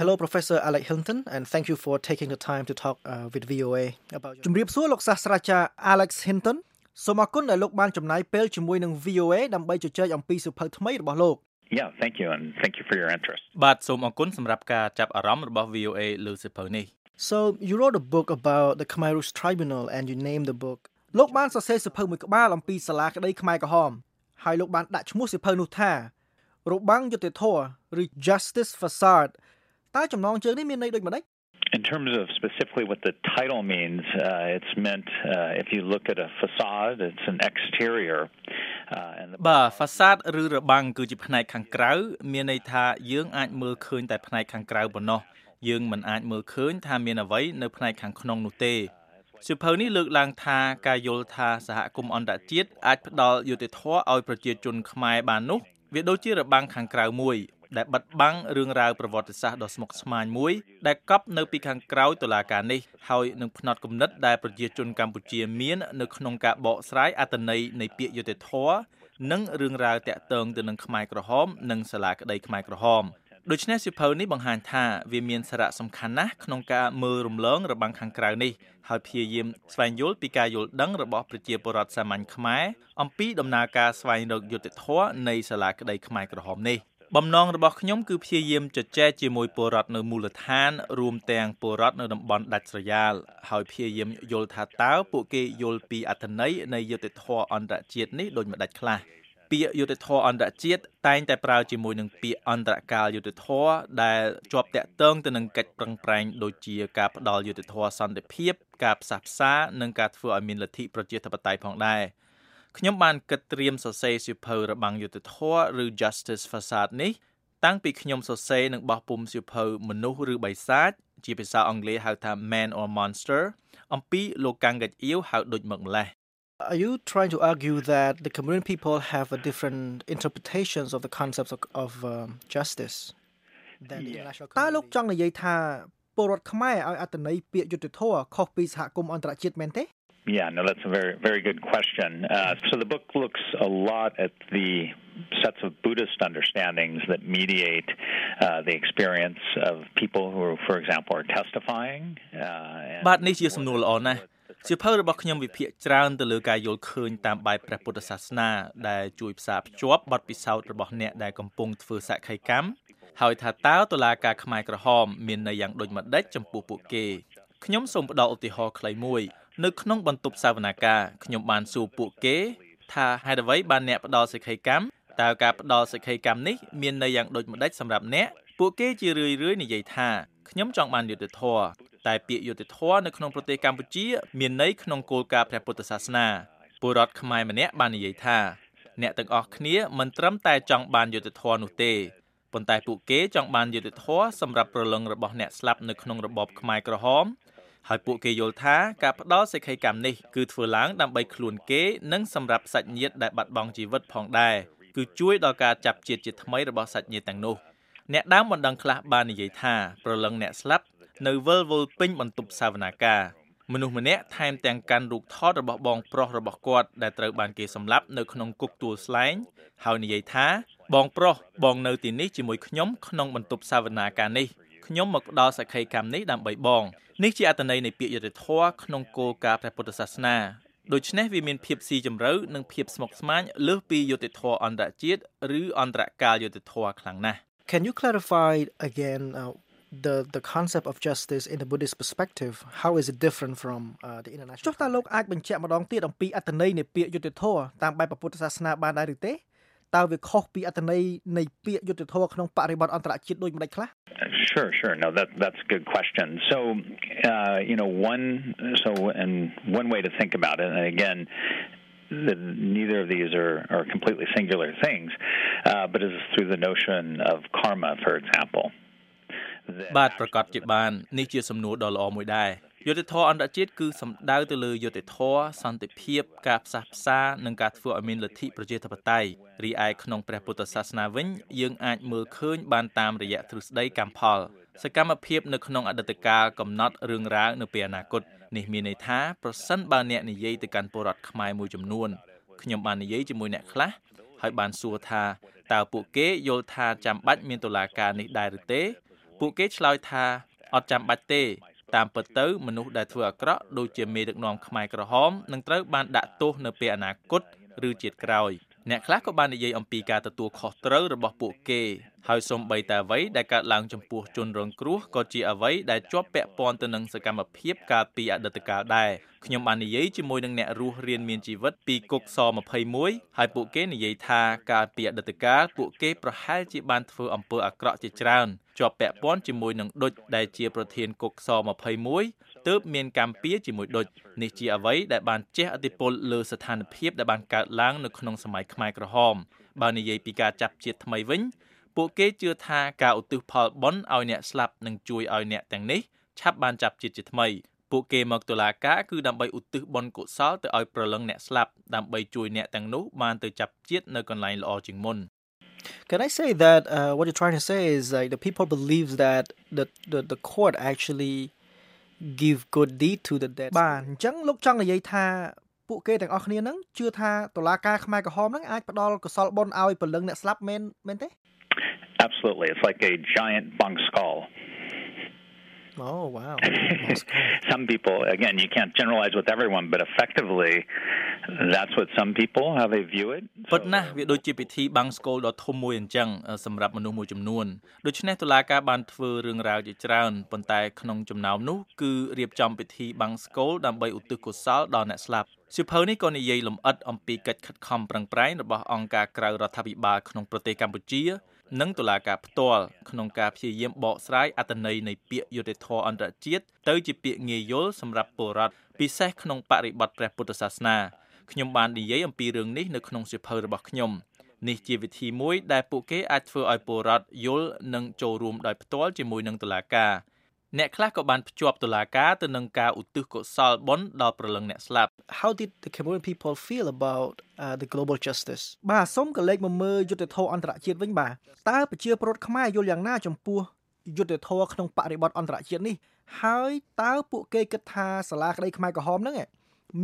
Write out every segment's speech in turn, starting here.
Hello Professor Alex Hilton and thank you for taking the time to talk uh, with VOA about ជំរាបសួរលោកសាស្ត្រាចារ្យ Alex Hinton សូមអរគុណដែលលោកបានចំណាយពេលជាមួយនឹង VOA ដើម្បីជជែកអំពីសៀវភៅថ្មីរបស់លោក Yeah, thank you and thank you for your interest. បាទសូមអរគុណសម្រាប់ការចាប់អារម្មណ៍របស់ VOA លើសៀវភៅនេះ So you wrote a book about the Khmer Rouge Tribunal and you named the book លោកបានសរសេរសៀវភៅមួយក្បាលអំពីសាលាក្តីខ្មែរក្រហមហើយលោកបានដាក់ឈ្មោះសៀវភៅនោះថារបាំងយុត្តិធម៌ឬ Justice Facade តើចំណងជើងនេះមានន័យដូចម្តេច In terms of specifically what the title means, uh, it's meant uh, if you look at a facade, it's an exterior. Uh, and the បាទ facade ឬរបាំងគឺជាផ្នែកខាងក្រៅ មានន័យថាយើងអាចមើលឃើញតែផ្នែកខាងក្រៅប៉ុណ្ណោះយើងមិនអាចមើលឃើញថាមានអ្វីនៅផ្នែកខាងក្នុងនោះទេសៀវភៅនេះលើកឡើងថាការយល់ថាសហគមន៍អន្តរជាតិអាចផ្ដល់យុត្តិធម៌ឲ្យប្រជាជនខ្មែរបាននោះវាដូចជារបាំងខាងក្រៅមួយ ដែលបិទបាំងរឿងរ៉ាវប្រវត្តិសាស្ត្រដ៏ស្មុគស្មាញមួយដែលកប់នៅពីខាងក្រោយតុលាការនេះហើយនឹងផ្នត់គំនិតដែលប្រជាជនកម្ពុជាមាននៅក្នុងការបកស្រាយអត្ថន័យនៃពាក្យយុត្តិធម៌និងរឿងរ៉ាវតាក់ទងទៅនឹងខ្មែរក្រហមនិងសាលាក្តីខ្មែរក្រហមដូច្នេះសិភៅនេះបង្ហាញថាវាមានសារៈសំខាន់ណាស់ក្នុងការមើលរំលងរបាំងខាងក្រៅនេះហើយព្យាយាមស្វែងយល់ពីការយល់ដឹងរបស់ប្រជាពលរដ្ឋសាមញ្ញខ្មែរអំពីដំណើរការស្វែងរកយុត្តិធម៌នៃសាលាក្តីខ្មែរក្រហមនេះ បំណងរបស់ខ្ញុំគឺព្យាយាមជជែកជាមួយពលរដ្ឋនៅមូលដ្ឋាន រួមទាំងពលរដ្ឋនៅតំបន់ដាច់ស្រយាលហើយព្យាយាមយល់ថាតើពួកគេយល់ពីអត្ថន័យនៃយុត្តិធម៌អន្តរជាតិនេះដូចម្តេចខ្លះពាក្យយុត្តិធម៌អន្តរជាតិតែងតែប្រើជាមួយនឹងពាក្យអន្តរកាលយុត្តិធម៌ដែលជាប់តាក់ទងទៅនឹងកិច្ចប្រឹងប្រែងដូចជាការផ្ដល់យុត្តិធម៌សន្តិភាព ការផ្សះផ្សា និងការធ្វើឲ្យមានលទ្ធិប្រជាធិបតេយ្យផងដែរ ខ្ញុំបានគិតត្រៀមសរសេរសៀវភៅរបាំងយុត្តិធម៌ឬ Justice Facade នេះតាំងពីខ្ញុំសរសេរនិងបោះពុម្ពសៀវភៅមនុស្សឬបិសាចជាភាសាអង់គ្លេសហៅថា Man or Monster អំពីលោកកាំងកាច់អៀវហៅដូចម្ម្លេះ Are you trying to argue that the Cameroon people have a different interpretations of the concepts of, of um, justice than the international community? តើលោកចង់និយាយថាពលរដ្ឋខ្មែរឲ្យអត្តន័យពាក្យយុត្តិធម៌ខុសពីសហគមន៍អន្តរជាតិមែនទេ Yeah, no, that's a very, very good question. Uh, so the book looks a lot at the sets of Buddhist understandings that mediate uh, the experience of people who, for example, are testifying. Uh, បាទនេះជាសំណួរល្អណាស់សៀវភៅរបស់ខ្ញុំវិភាគច្រើនទៅលើការយល់ឃើញតាមបែបព្រះពុទ្ធសាសនា ដែលជួយផ្សារភ្ជាប់បទពិសោធន៍របស់អ្នកដែលកំពុងធ្វើសក្ខីកម្មហើយថាតើតុលាការខ្មែរក្រហម មានន័យយ៉ាងដូចម្ដេចចំពោះពួកគេខ្ញុំសូមផ្ដល់ឧទាហរណ៍ខ្លីមួយ នៅក្នុងបន្ទប់សវនាការខ្ញុំបានសួរពួកគេ ថាហេតុអ្វីបានអ្នកផ្ដល់សិក្ខីកម្មតើការផ្ដល់សិក្ខីកម្មនេះមានន័យយ៉ាងដូចម្ដេចសម្រាប់អ្នកពួកគេជារឿយៗនិយាយថាខ្ញុំចង់បានយុត្តិធម៌តែពាក្យយុត្តិធម៌នៅក្នុងប្រទេសកម្ពុជា មានន័យក្នុងគោលការណ៍ព្រះពុទ្ធសាសនាពលរដ្ឋខ្មែរម្នាក់បាននិយាយថាអ្នកទាំងអស់គ្នាមិនត្រឹមតែចង់បានយុត្តិធម៌នោះទេប៉ុន្តែពួកគេចង់បានយុត្តិធម៌សម្រាប់ប្រលឹងរបស់អ្នកស្លាប់នៅក្នុងរបបខ្មែរក្រហម ហើយពួកគេយល់ថាការផ្ដល់សេចក្ដីកម្មនេះគឺធ្វើឡើងដើម្បីខ្លួនគេនិងសម្រាប់សាច់ញាតិដែលបាត់បង់ជីវិតផងដែរគឺជួយដល់ការចាប់ជាតិជាថ្មីរបស់សាច់ញាតិទាំងនោះអ្នកដើមបណ្ដឹងខ្លះបាននិយាយថាប្រលឹងអ្នកស្លាប់នៅវិលវល់ពេញបន្ទប់សាវនាការមនុស្សម្នាក់ថែមទាំងកាន់រូបថតរបស់បងប្រុសរបស់គាត់ដែលត្រូវបានគេសម្លាប់នៅក្នុងគុកទួលស្លែងហើយនិយាយថាបងប្រុសបងនៅទីនេះជាមួយខ្ញុំក្នុងបន្ទប់សាវនាការនេះ ខ្ញុំមកផ្ដល់សក្ខីកម្មនេះដើម្បីបងនេះជាអត្ថន័យនៃពាក្យយុត្តិធម៌ក្នុងគោលការណ៍ព្រះពុទ្ធសាសនាដូច្នេះវាមានភាពស៊ីជម្រៅនិងភាពស្មុគស្មាញលើសពីយុត្តិធម៌អន្តរជាតិឬអន្តរកាលយុត្តិធម៌ខ្លាំងណាស់ Can you clarify again uh, the the concept of justice in the Buddhist perspective how is it different from uh, the international ចុះតើលោកអាចបញ្ជាក់ម្ដងទៀតអំពីអត្ថន័យនៃពាក្យយុត្តិធម៌តាមបែបពុទ្ធសាសនាបានដែរឬទេ តើវាខុសពីអត្ថន័យនៃពាក្យយុត្តិធម៌ក្នុងបរិបទអន្តរជាតិដូចម្ដេចខ្លះ Sure, sure. No, that that's a good question. So, uh, you know, one so and one way to think about it, and again, the, neither of these are, are completely singular things, uh, but is through the notion of karma, for example. បាទប្រកាសជាបាននេះជាសំណួរដ៏ល្អមួយដែរ យុត្តិធម៌អន្តរជាតិគឺសំដៅទៅលើយុត្តិធម៌សន្តិភាព ការផ្សះផ្សានិងការធ្វើឲ្យមានលទ្ធិប្រជាធិបតេយ្យរីឯក្នុងព្រះពុទ្ធសាសនាវិញយើងអាចមើលឃើញបានតាមរយៈទ្រឹស្ដីកម្មផល សកម្មភាពនៅក្នុងអតីតកាលកំណត់រឿងរ៉ាវនៅពេលអនាគតនេះមានន័យថាប្រសិនបើអ្នកនិយាយទៅកាន់ពលរដ្ឋខ្មែរមួយចំនួនខ្ញុំបាននិយាយជាមួយអ្នកខ្លះហើយបានសួរថាតើពួកគេយល់ថាចាំបាច់មានតុលាការនេះដែរឬទេ ពួកគេឆ្លើយថាអត់ចាំបាច់ទេ តាមពិតទៅមនុស្សដែលធ្វើអាក្រក់ដូចជាមេដឹកនាំខ្មែរក្រហមនឹងត្រូវបានដាក់ទោសនៅពេលអនាគតឬជាតិក្រោយអ្នកខ្លះក៏បាននិយាយអំពីការទទួលខុសត្រូវរបស់ពួកគេហើយសូម្បីតែអ្វីដែលកើតឡើងចំពោះជនរងគ្រោះក៏ជាអ្វីដែលជាប់ពាក់ព័ន្ធទៅនឹងសកម្មភាពកាលពីអតីតកាលដែរខ្ញុំបាននិយាយជាមួយនឹងអ្នករស់រៀនមានជីវិតពីគុកស21ហើយពួកគេនិយាយថាកាលពីអតីតកាលពួកគេប្រហែលជាបានធ្វើអំពើអាក្រក់ជាច្រើន ជាប់ពាក់ព័ន្ធជាមួយនឹងដុចដែលជាប្រធានគុកស21ទើបមានកម្មពៀជាមួយដុចនេះជាអ្វីដែលបានជះឥទ្ធិពលលើស្ថានភាពដែលបានកើតឡើងនៅក្នុងសម័យខ្មែរក្រហមបើនិយាយពីការចាប់ជាតិថ្មីវិញពួកគេជឿថាការឧទ្ទិសផលបុណ្យឲ្យអ្នកស្លាប់នឹងជួយឲ្យអ្នកទាំងនេះឆាប់បានចាប់ជាតិជាថ្មីពួកគេមកតុលាការគឺដើម្បីឧទ្ទិសបុណ្យកុសលទៅឲ្យប្រលឹងអ្នកស្លាប់ដើម្បីជួយអ្នកទាំងនោះបានទៅចាប់ជាតិនៅកន្លែងល្អជាងមុន Can I say that uh, what you're trying to say is like the people believes that the the the court actually give good deed to the dead បាទអញ្ចឹងលោកចង់និយាយថាពួកគេទាំងអស់គ្នាហ្នឹងជឿថាតុលាការខ្មែរក្រហមហ្នឹងអាចផ្ដល់កុសលបុណ្យឲ្យពលឹងអ្នកស្លាប់មែនមែនទេ Absolutely it's like a giant bunk skull Oh wow. some people again you can't generalize with everyone but effectively that's what some people how they view it ពិតណាស់វាដូចជាពិធីបាំងស្កូលដ៏ធំមួយអញ្ចឹងសម្រាប់មនុស្សមួយចំនួនដូច្នេះតុលាការបានធ្វើរឿងរ៉ាវជាច្រើនប៉ុន្តែក្នុងចំណោមនោះគឺរៀបចំពិធីបាំងស្កូលដើម្បីឧទ្ទិសកុសលដល់អ្នកស្លាប់សៀវភៅនេះក៏និយាយលម្អិតអំពីកិច្ចខិតខំប្រឹងប្រែងរបស់អង្គការក្រៅរដ្ឋាភិបាលក្នុងប្រទេសកម្ពុជា និងតុលាការផ្ទាល់ក្នុងការព្យាយាមបកស្រាយអត្ថន័យនៃពាក្យយុត្តិធម៌អន្តរជាតិទៅជាពាក្យងាយយល់សម្រាប់ពលរដ្ឋពិសេសក្នុងបរិបទព្រះពុទ្ធសាសនាខ្ញុំបាននិយាយអំពីរឿងនេះនៅក្នុងសៀវភៅរបស់ខ្ញុំនេះជាវិធីមួយដែលពួកគេអាចធ្វើឲ្យពលរដ្ឋយល់និងចូលរួមដោយផ្ទាល់ជាមួយនឹងតុលាការ អ្នកខ្លះក៏បានភ្ជាប់តុលាការទៅនឹងការឧទ្ទិសកុសលបុណ្យដល់ព្រលឹងអ្នកស្លាប់ How did the Cameroon people feel about uh, the global justice បាទសូមកលេចមកមើលយុទ្ធធរអន្តរជាតិវិញបាទតើប្រជាពលរដ្ឋខ្មែរយល់យ៉ាងណាចំពោះយុទ្ធធរក្នុងបរិបទអន្តរជាតិនេះហើយតើពួកគេគិតថាសាលាក្តីខ្មែរក្រហមហ្នឹង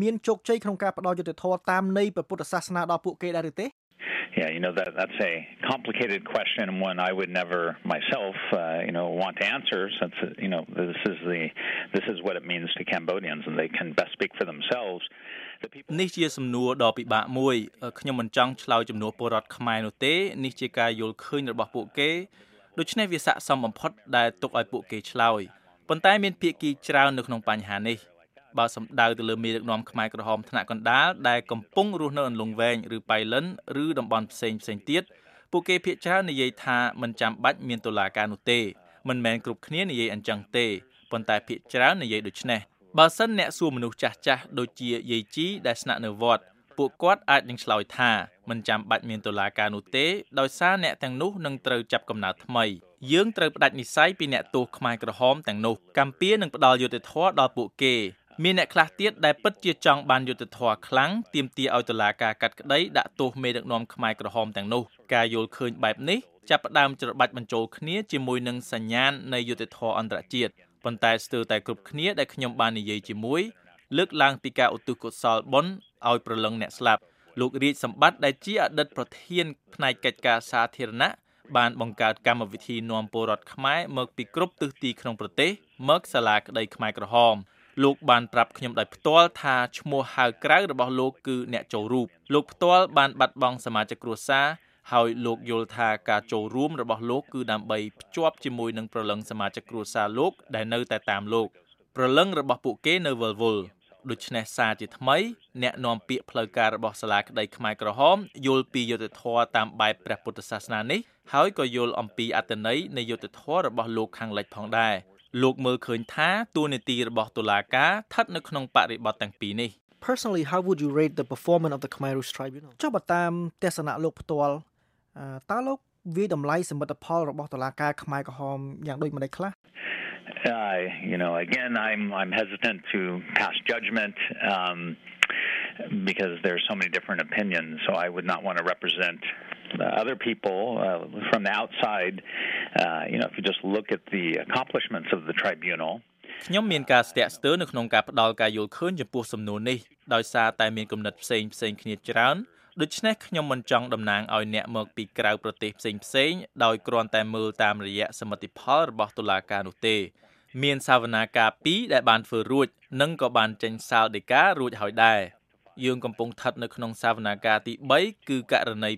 មានជោគជ័យក្នុងការផ្ដល់យុទ្ធធរតាមនៃព្រះពុទ្ធសាសនាដល់ពួកគេដែរឬទេ Yeah, you know that that's a complicated question and one I would never myself, uh, you know, want to answer since you know this is the this is what it means to Cambodians and they can best speak for themselves. នេះជាសំណួរដ៏ពិបាកមួយខ្ញុំមិនចង់ឆ្លើយចំនួនពលរដ្ឋខ្មែរនោះទេនេះជាការយល់ឃើញរបស់ពួកគេដូច្នេះវាស័ក្តិសមបំផុតដែលទុកឲ្យពួកគេឆ្លើយប៉ុន្តែមានភាគីច្រើននៅក្នុងបញ្ហានេះ បើសំដៅទៅលើមេដឹកនាំខ្មែរក្រហមថ្នាក់កណ្ដាលដែលកំពុងរស់នៅអន្លង់វែងឬប៉ៃលិនឬតំបន់ផ្សេងផ្សេងទៀតពួកគេភាគច្រើននិយាយថាមិនចាំបាច់មានតុលាការនោះទេមិនមែនគ្រប់គ្នានិយាយអញ្ចឹងទេប៉ុន្តែភាគច្រើននិយាយដូចនេះបើសិនអ្នកសួរមនុស្សចាស់ចាស់ដូចជាយាយជីដែលស្នាក់នៅវត្តពួកគាត់អាចនឹងឆ្លើយថាមិនចាំបាច់មានតុលាការនោះទេដោយសារអ្នកទាំងនោះនឹងត្រូវចាប់កំណើតថ្មីយើងត្រូវផ្ដាច់និស្ស័យពីអ្នកទោសខ្មែរក្រហមទាំងនោះកម្ពុជានឹងផ្ដល់យុត្តិធម៌ដល់ពួកគេ មានអ្នកខ្លះទៀតដែលពិតជាចង់បានយុត្តិធម៌ខ្លាំងទាមទារឲ្យតុលាការកាត់ក្តីដាក់ទោសមេដឹកនាំខ្មែរក្រហមទាំងនោះការយល់ឃើញបែបនេះចាប់ផ្ដើមច្របាច់បញ្ចូលគ្នាជាមួយនឹងសញ្ញាណនៃយុត្តិធម៌អន្តរជាតិប៉ុន្តែស្ទើរតែគ្រប់គ្នាដែលខ្ញុំបាននិយាយជាមួយលើកឡើងពីការឧទ្ទិសកុសលបុណ្យឲ្យប្រលឹងអ្នកស្លាប់លោករាជសម្បត្តិដែលជាអតីតប្រធានផ្នែកកិច្ចការសាធារណៈបានបង្កើតកម្មវិធីនាំពលរដ្ឋខ្មែរមកពីគ្រប់ទិសទីក្នុងប្រទេសមកសាលាក្តីខ្មែរក្រហម លោកបានប្រាប់ខ្ញុំដោយផ្ទាល់ថាឈ្មោះហៅក្រៅរបស់លោកគឺអ្នកចូលរូបលោកផ្ទាល់បានបាត់បង់សមាជិកគ្រួសារហើយលោកយល់ថាការចូលរួមរបស់លោកគឺដើម្បីភ្ជាប់ជាមួយនឹងប្រលឹងសមាជិកគ្រួសារលោកដែលនៅតែតាមលោកប្រលឹងរបស់ពួកគេនៅវិលវល់ដូច្នេះសារជាថ្មីអ្នកនាំពាក្យផ្លូវការរបស់សាលាក្តីខ្មែរក្រហមយល់ពីយុត្តិធម៌តាមបែបព្រះពុទ្ធសាសនានេះហើយក៏យល់អំពីអត្តន័យនៃយុត្តិធម៌របស់លោកខាងលិចផងដែរ លោកមើលឃើញថាតួនាទីរបស់តុលាការស្ថិតនៅក្នុងបរិបទទាំងពីរនេះ Personally how would you rate the performance of the Khmer Rouge Tribunal ចុះបើតាមទស្សនៈលោកផ្ទាល់តើលោកវាតម្លៃសមិទ្ធផលរបស់តុលាការខ្មែរក្រហមយ៉ាងដូចម្តេចខ្លះ Uh, you know, again, I'm I'm hesitant to pass judgment um, because there's so many different opinions. So I would not want to represent other people uh, from the outside. Uh, you know, if you just look at the accomplishments of the tribunal. ខ្ញុំមានការស្ទាក់ស្ទើរនៅក្នុងការផ្ដល់ការយល់ឃើញចំពោះសំណួរនេះដោយសារតែមានគំនិតផ្សេងផ្សេងគ្នាច្រើនដូច្នេះខ្ញុំមិនចង់តំណាងឲ្យអ្នកមកពីក្រៅប្រទេសផ្សេងផ្សេងដោយគ្រាន់តែមើលតាមរយៈសមិទ្ធផលរបស់តុលាការនោះទេមានសាវនាការ2ដែលបានធ្វើរួច និងក៏បានចេញសាលដីការួចហើយដែរ យើងកំពុងស្ថិតនៅក្នុងសាវនាការទី3គឺករណី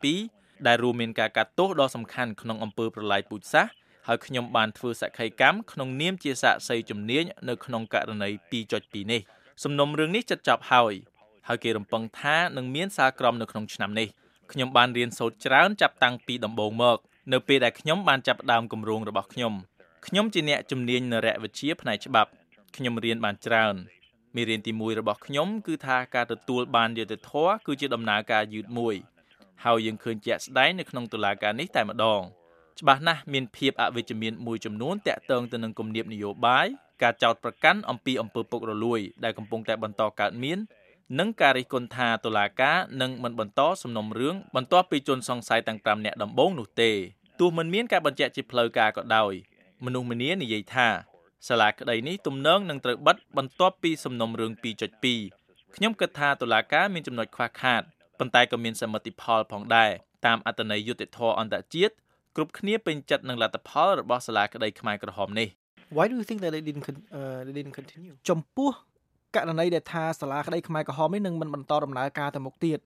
2.2ដែលរួមមានការកាត់ទោសដ៏សំខាន់ក្នុងអំពើប្រល័យពូជសាសន៍ហើយខ្ញុំបានធ្វើសក្ខីកម្មក្នុងនាមជាសាក្សីជំនាញនៅក្នុងករណី2.2នេះសំណុំរឿងនេះចិត្តចប់ហើយហើយគេរំពឹងថានឹងមានសារក្រមនៅក្នុងឆ្នាំនេះខ្ញុំបានរៀនសូត្រច្រើនចាប់តាំងពីដំបូងមក នៅពេលដែលខ្ញុំបានចាប់ផ្ដើមគម្រោងរបស់ខ្ញុំខ្ញុំជាអ្នកជំនាញនរៈវិទ្យាផ្នែកច្បាប់ខ្ញុំរៀនបានច្រើន មេរៀនទី1របស់ខ្ញុំគឺថាការទទួលបានយុត្តិធម៌គឺជាដំណើរការយឺតមួយហើយយើងឃើញជាក់ស្ដែងនៅក្នុងតុលាការនេះតែម្ដងច្បាស់ណាស់មានភាពអវិជ្ជមានមួយចំនួនតាក់ទងទៅនឹងគំនាបនយោបាយការចោទប្រកាន់អំពីអំពើពុករលួយដែលកំពុងតែបន្តកើតមាននិងការរិះគន់ថាតុលាការនឹងមិនបន្តសំណុំរឿងបន្ទាប់ពីជនសង្ស័យទាំង5នាក់ដំបូងនោះទេទោះមិនមានការបញ្ជាក់ជាផ្លូវការក៏ដោយមនុស្សម្នានិយាយថា សាលាក្តីនេះទំនងនឹងត្រូវបិទបន្ទាប់ពីសំណុំរឿង2.2ខ្ញុំគិតថាតុលាការមានចំណុចខ្វះខាតប៉ុន្តែក៏មានសមិទ្ធផលផងដែរតាមអត្តន័យយុត្តិធម៌អន្តរជាតិគ្រប់គ្នាពេញចិត្តនឹងលទ្ធផលរបស់សាលាក្តីខ្មែរក្រហមនេះ Why do you think that they didn't uh, they didn't continue ចំពោះករណីដែលថាសាលាក្តីខ្មែរក្រហមនេះនឹងមិនបន្តដំណើរការទៅមុខទៀត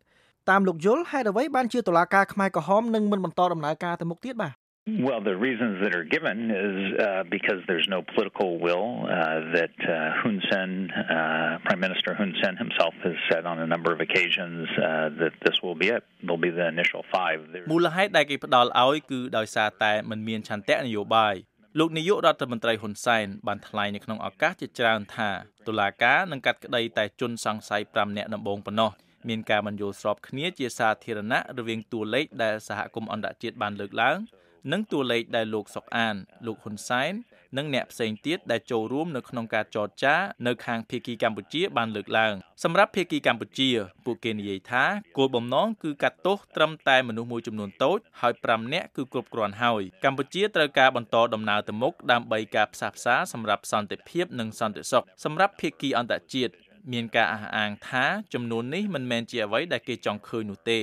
តាមលោកយល់ហេតុអ្វីបានជាតុលាការខ្មែរក្រហមនឹងមិនបន្តដំណើរការទៅមុខទៀតបាទ Well, the reasons that are given is uh, because there's no political will uh, that uh, Hun Sen, uh, Prime Minister Hun Sen himself, has said on a number of occasions uh, that this will be it. There'll be the initial five. មូលហេតុដែលគេផ្ដល់ឲ្យគឺដោយសារតែมันមានឆន្ទៈនយោបាយលោកនាយករដ្ឋមន្ត្រីហ៊ុនសែនបានថ្លែងនៅក្នុងឱកាសជាច្រើនថាតុលាការនឹងកាត់ក្តីតែជនសង្ស័យ5នាក់ដំបូងប៉ុណ្ណោះមានការបញ្យល់ស្របគ្នាជាសាធារណៈរវាងតួលេខដែលសហគមន៍អន្តរជាតិបានលើកឡើង និងតួលេខដែលលោកសុកអាន លោកហ៊ុនសែននិងអ្នកផ្សេងទៀតដែលចូលរួមនៅក្នុងការចរចានៅខាងភៀកគីកម្ពុជាបានលើកឡើងសម្រាប់ភៀកគីកម្ពុជាពួកគេនិយាយថាគោលបំណងគឺកាត់ទោសត្រឹមតែមនុស្សមួយចំនួនតូចហើយ5នាក់គឺគ្រប់គ្រាន់ហើយកម្ពុជាត្រូវការបន្តដំណើរទៅមុខដើម្បីការផ្សះផ្សាសម្រាប់សន្តិភាពនិងសន្តិសុខសម្រាប់ភៀកគីអន្តរជាតិមានការអះអាងថាចំនួននេះមិនមែនជាអ្វីដែលគេចង់ឃើញនោះទេ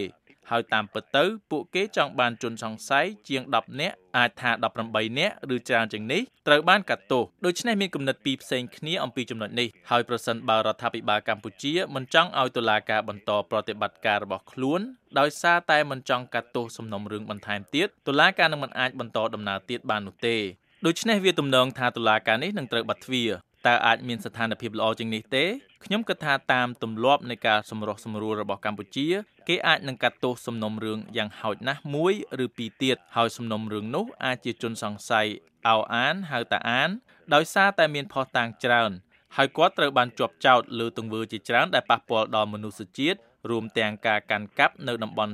ហើយតាមពិតទៅពួកគេចង់បានជនសង្ស័យជាង10នាក់អាចថា18នាក់ឬច្រើនជាងនេះត្រូវបានកាត់ទោសដូច្នេះមានគំនិតពីរផ្សេងគ្នាអំពីចំណុចនេះហើយប្រសិនបើរដ្ឋាភិបាលកម្ពុជាមិនចង់ឲ្យតុលាការបន្តប្រតិបត្តិការរបស់ខ្លួនដោយសារតែមិនចង់កាត់ទោសសំណុំរឿងបន្ថែមទៀតតុលាការនឹងមិនអាចបន្តដំណើរទៀតបាននោះទេដូច្នេះវាទំនងថាតុលាការនេះនឹងត្រូវបាត់ទ្វារ តើអាចមានស្ថានភាពល្អជាងនេះទេខ្ញុំគិតថាតាមទម្លាប់នៃការសម្រុះសម្រួលរបស់កម្ពុជា គេអាចនឹងកាត់ទោសសំណុំរឿងយ៉ាងហោចណាស់មួយឬពីរទៀតហើយសំណុំរឿងនោះអាចជាជនសង្ស័យអោអានហៅតាអាន ដោយសារតែមានផុសតាងច្រើនហើយគាត់ត្រូវបានជាប់ចោទលើទង្វើជាច្រើនដែលប៉ះពាល់ដល់មនុស្សជាតិរួមទាំងការកាន់កាប់នៅតំបន់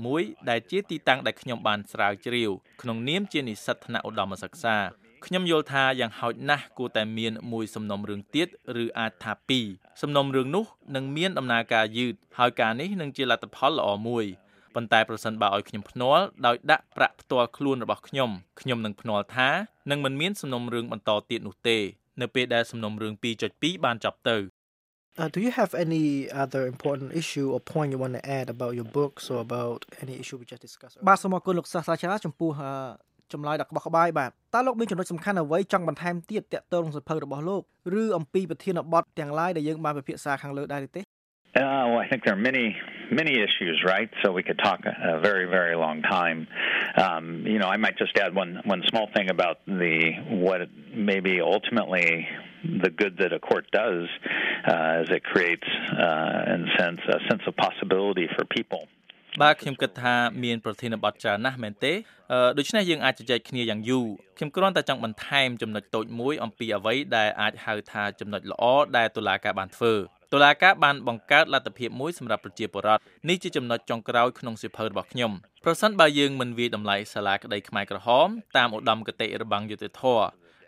41ដែលជាទីតាំងដែលខ្ញុំបានស្រាវជ្រាវក្នុងនាមជានិស្សិតថ្នាក់ឧត្តមសិក្សា ខ្ញុំយល់ថាយ៉ាងហោចណាស់គួរតែមានមួយសំណុំរឿងទៀតឬអាចថាពីរសំណុំរឿងនោះនឹងមានដំណើរការយឺតហើយការនេះនឹងជាលទ្ធផលល្អមួយប៉ុន្តែប្រសិនបើឲ្យខ្ញុំភ្នាល់ដោយដាក់ប្រាក់ផ្ទាល់ខ្លួនរបស់ខ្ញុំខ្ញុំនឹងភ្នាល់ថានឹងមិនមានសំណុំរឿងបន្តទៀតនោះទេ នៅពេលដែលសំណុំរឿង2.2បានចប់ទៅ Uh, do you have any other important issue or point you want to add about your books or about any issue we just discussed? បាទសូមអរគុណលោកសាស្ត្រាចារ្យចំពោះ ចម្លើយដ៏ក្បោះក្បាយបាទតើលោកមានចំណុចសំខាន់អ្វីចង់បន្ថែមទៀតទាក់ទងនឹងសភៅរបស់លោកឬអំពីប្រធានបទទាំងឡាយដែលយើងបានពិភាក្សាខាងលើដែរទេ Uh, well, I think there are many, many issues, right? So we could talk a, a very, very long time. Um, you know, I might just add one, one small thing about the what maybe ultimately the good that a court does uh, is it creates, uh, in a sense, a sense of possibility for people. បាទខ្ញុំគិតថាមានប្រធានបទច្រើនណាស់មែនទេដូច្នេះយើងអាចជជែកគ្នាយ៉ាងយូរខ្ញុំគ្រាន់តែចង់បន្ថែមចំណុចតូចមួយអំពីអ្វីដែលអាចហៅថាចំណុចល្អដែលតុលាការបានធ្វើតុលាការបានបង្កើតលទ្ធភាពមួយសម្រាប់ប្រជាពលរដ្ឋនេះជាចំណុចចុងក្រោយក្នុងសៀវភៅរបស់ខ្ញុំប្រសិនបើយើងមិនវាយតម្លៃសាលាក្តីខ្មែរក្រហមតាមឧត្តមគតិរបស់យុតិធធ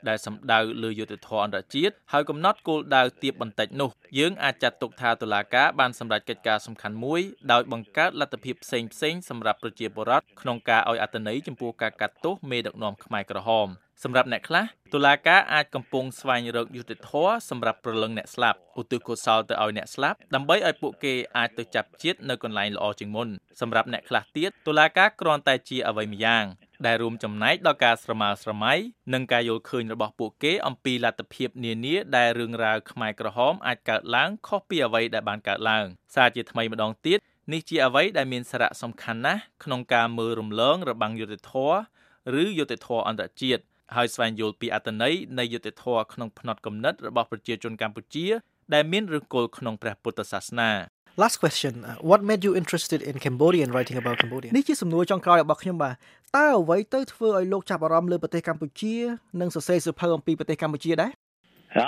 ដែលសម្ដៅលើយុទ្ធធរអន្តរជាតិហើយកំណត់គោលដៅទៀបបន្តិចនោះយើងអាចចាត់ទុកថាតុលាការបានសម្រេចកិច្ចការសំខាន់មួយដោយបង្កើតលទ្ធភាពផ្សេងផ្សេងសម្រាប់ប្រជាពលរដ្ឋក្នុងការឲ្យអត្តន័យចំពោះការកាត់ទោសមេដឹកនាំខ្មែរក្រហមសម្រាប់អ្នកខ្លះតុលាការអាចកំពុងស្វែងរកយុត្តិធម៌សម្រាប់ប្រលឹងអ្នកស្លាប់ឧទ្ទិសកុសលទៅឲ្យអ្នកស្លាប់ដើម្បីឲ្យពួកគេអាចទៅចាប់ជាតិនៅកន្លែងល្អជាងមុនសម្រាប់អ្នកខ្លះទៀតតុលាការគ្រាន់តែជាអ្វីម្យ៉ាង ដែលរួមចំណែកដល់ការស្រមើស្រមៃនិងការយល់ឃើញរបស់ពួកគេអំពីលទ្ធភាពនានាដែលរឿងរ៉ាវខ្មែរក្រហមអាចកើតឡើងខុសពីអ្វីដែលបានកើតឡើងសារជាថ្មីម្ដងទៀតនេះជាអ្វីដែលមានសារៈសំខាន់ណាស់ក្នុងការមើលរំលងរបាំងយុត្តិធម៌ឬយុត្តិធម៌អន្តរជាតិហើយស្វែងយល់ពីអត្ថន័យនៃយុត្តិធម៌ក្នុងផ្នត់គំនិតរបស់ប្រជាជនកម្ពុជា ដែលមានឫសគល់ក្នុងព្រះពុទ្ធសាសនា Last question uh, what made you interested in Cambodia and writing about Cambodia នេះជាសំណួរចុងក្រោយរបស់ខ្ញុំបាទតើអ្វីទៅធ្វើឲ្យលោកចាប់អារម្មណ៍លើប្រទេសកម្ពុជានិងសរសេរសៀវភៅអំពីប្រទេសកម្ពុជាដែរ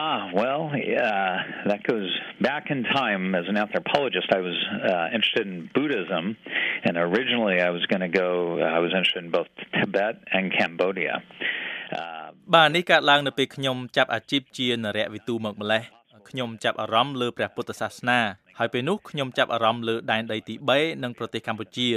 Ah, well, yeah, that goes back in time. As an anthropologist, I was uh, interested in Buddhism, and originally I was going to go. I was interested in both Tibet and Cambodia. បាទនេះកើតឡើងនៅពេលខ្ញុំចាប់អាជីពជានរៈវិទូមកម្លេះខ្ញុំចាប់អារម្មណ៍លើព្រះពុទ្ធសាសនា ហើយពេលនោះខ្ញុំចាប់អារម្មណ៍លើដែនដីទី3និងប្រទេសកម្ពុជា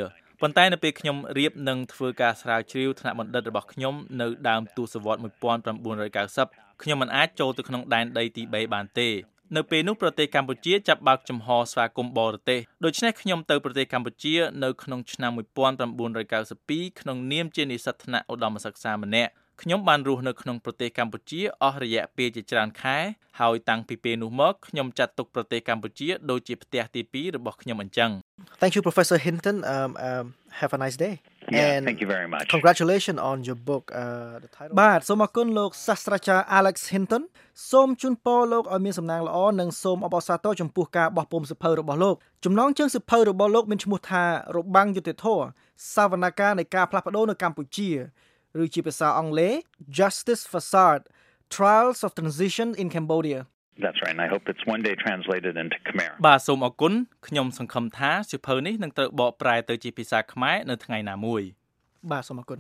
ប៉ុន្តែនៅពេលខ្ញុំរៀបនឹងធ្វើការស្រាវជ្រាវថ្នាក់បណ្ឌិតរបស់ខ្ញុំនៅដើមទសវត្ស1990ខ្ញុំមិនអាចចូលទៅក្នុងដែនដីទី3បានទេនៅពេលនោះប្រទេសកម្ពុជាចាប់បើកចំហស្វាគមន៍បរទេសដូច្នេះខ្ញុំទៅប្រទេសកម្ពុជានៅក្នុងឆ្នាំ1992ក្នុងនាមជានិស្សិតថ្នាក់ឧត្តមសិក្សាម្នាក់ ខ្ញុំបានរស់នៅក្នុងប្រទេសកម្ពុជាអស់រយៈពេលជាច្រើនខែហើយតាំងពីពេលនោះមកខ្ញុំចាត់ទុកប្រទេសកម្ពុជាដូចជាផ្ទះទី2របស់ខ្ញុំអញ្ចឹង Thank you Professor Hinton um, um have a nice day Yeah, and thank you very much. Congratulations on your book uh the title បាទសូមអរគុណលោកសាស្ត្រាចារ្យ Alex Hinton សូមជូនពរលោកឲ្យមានសំណាងល្អនិងសូមអបអរសាទរចំពោះការបោះពុម្ពសិភៅរបស់លោកចំណងជើងសិភៅរបស់លោកមានឈ្មោះថារបាំងយុទ្ធធរសវនកម្មនៃការផ្លាស់ប្ដូរនៅកម្ពុជា ឬជាភាសាអង់គ្លេស Justice Facade Trials of Transition in Cambodia That's right and I hope it's one day translated into Khmer បាទសូមអរគុណខ្ញុំសង្ឃឹមថាសៀវភៅនេះនឹងត្រូវបកប្រែទៅជាភាសាខ្មែរនៅថ្ងៃណាមួយបាទសូមអរគុណ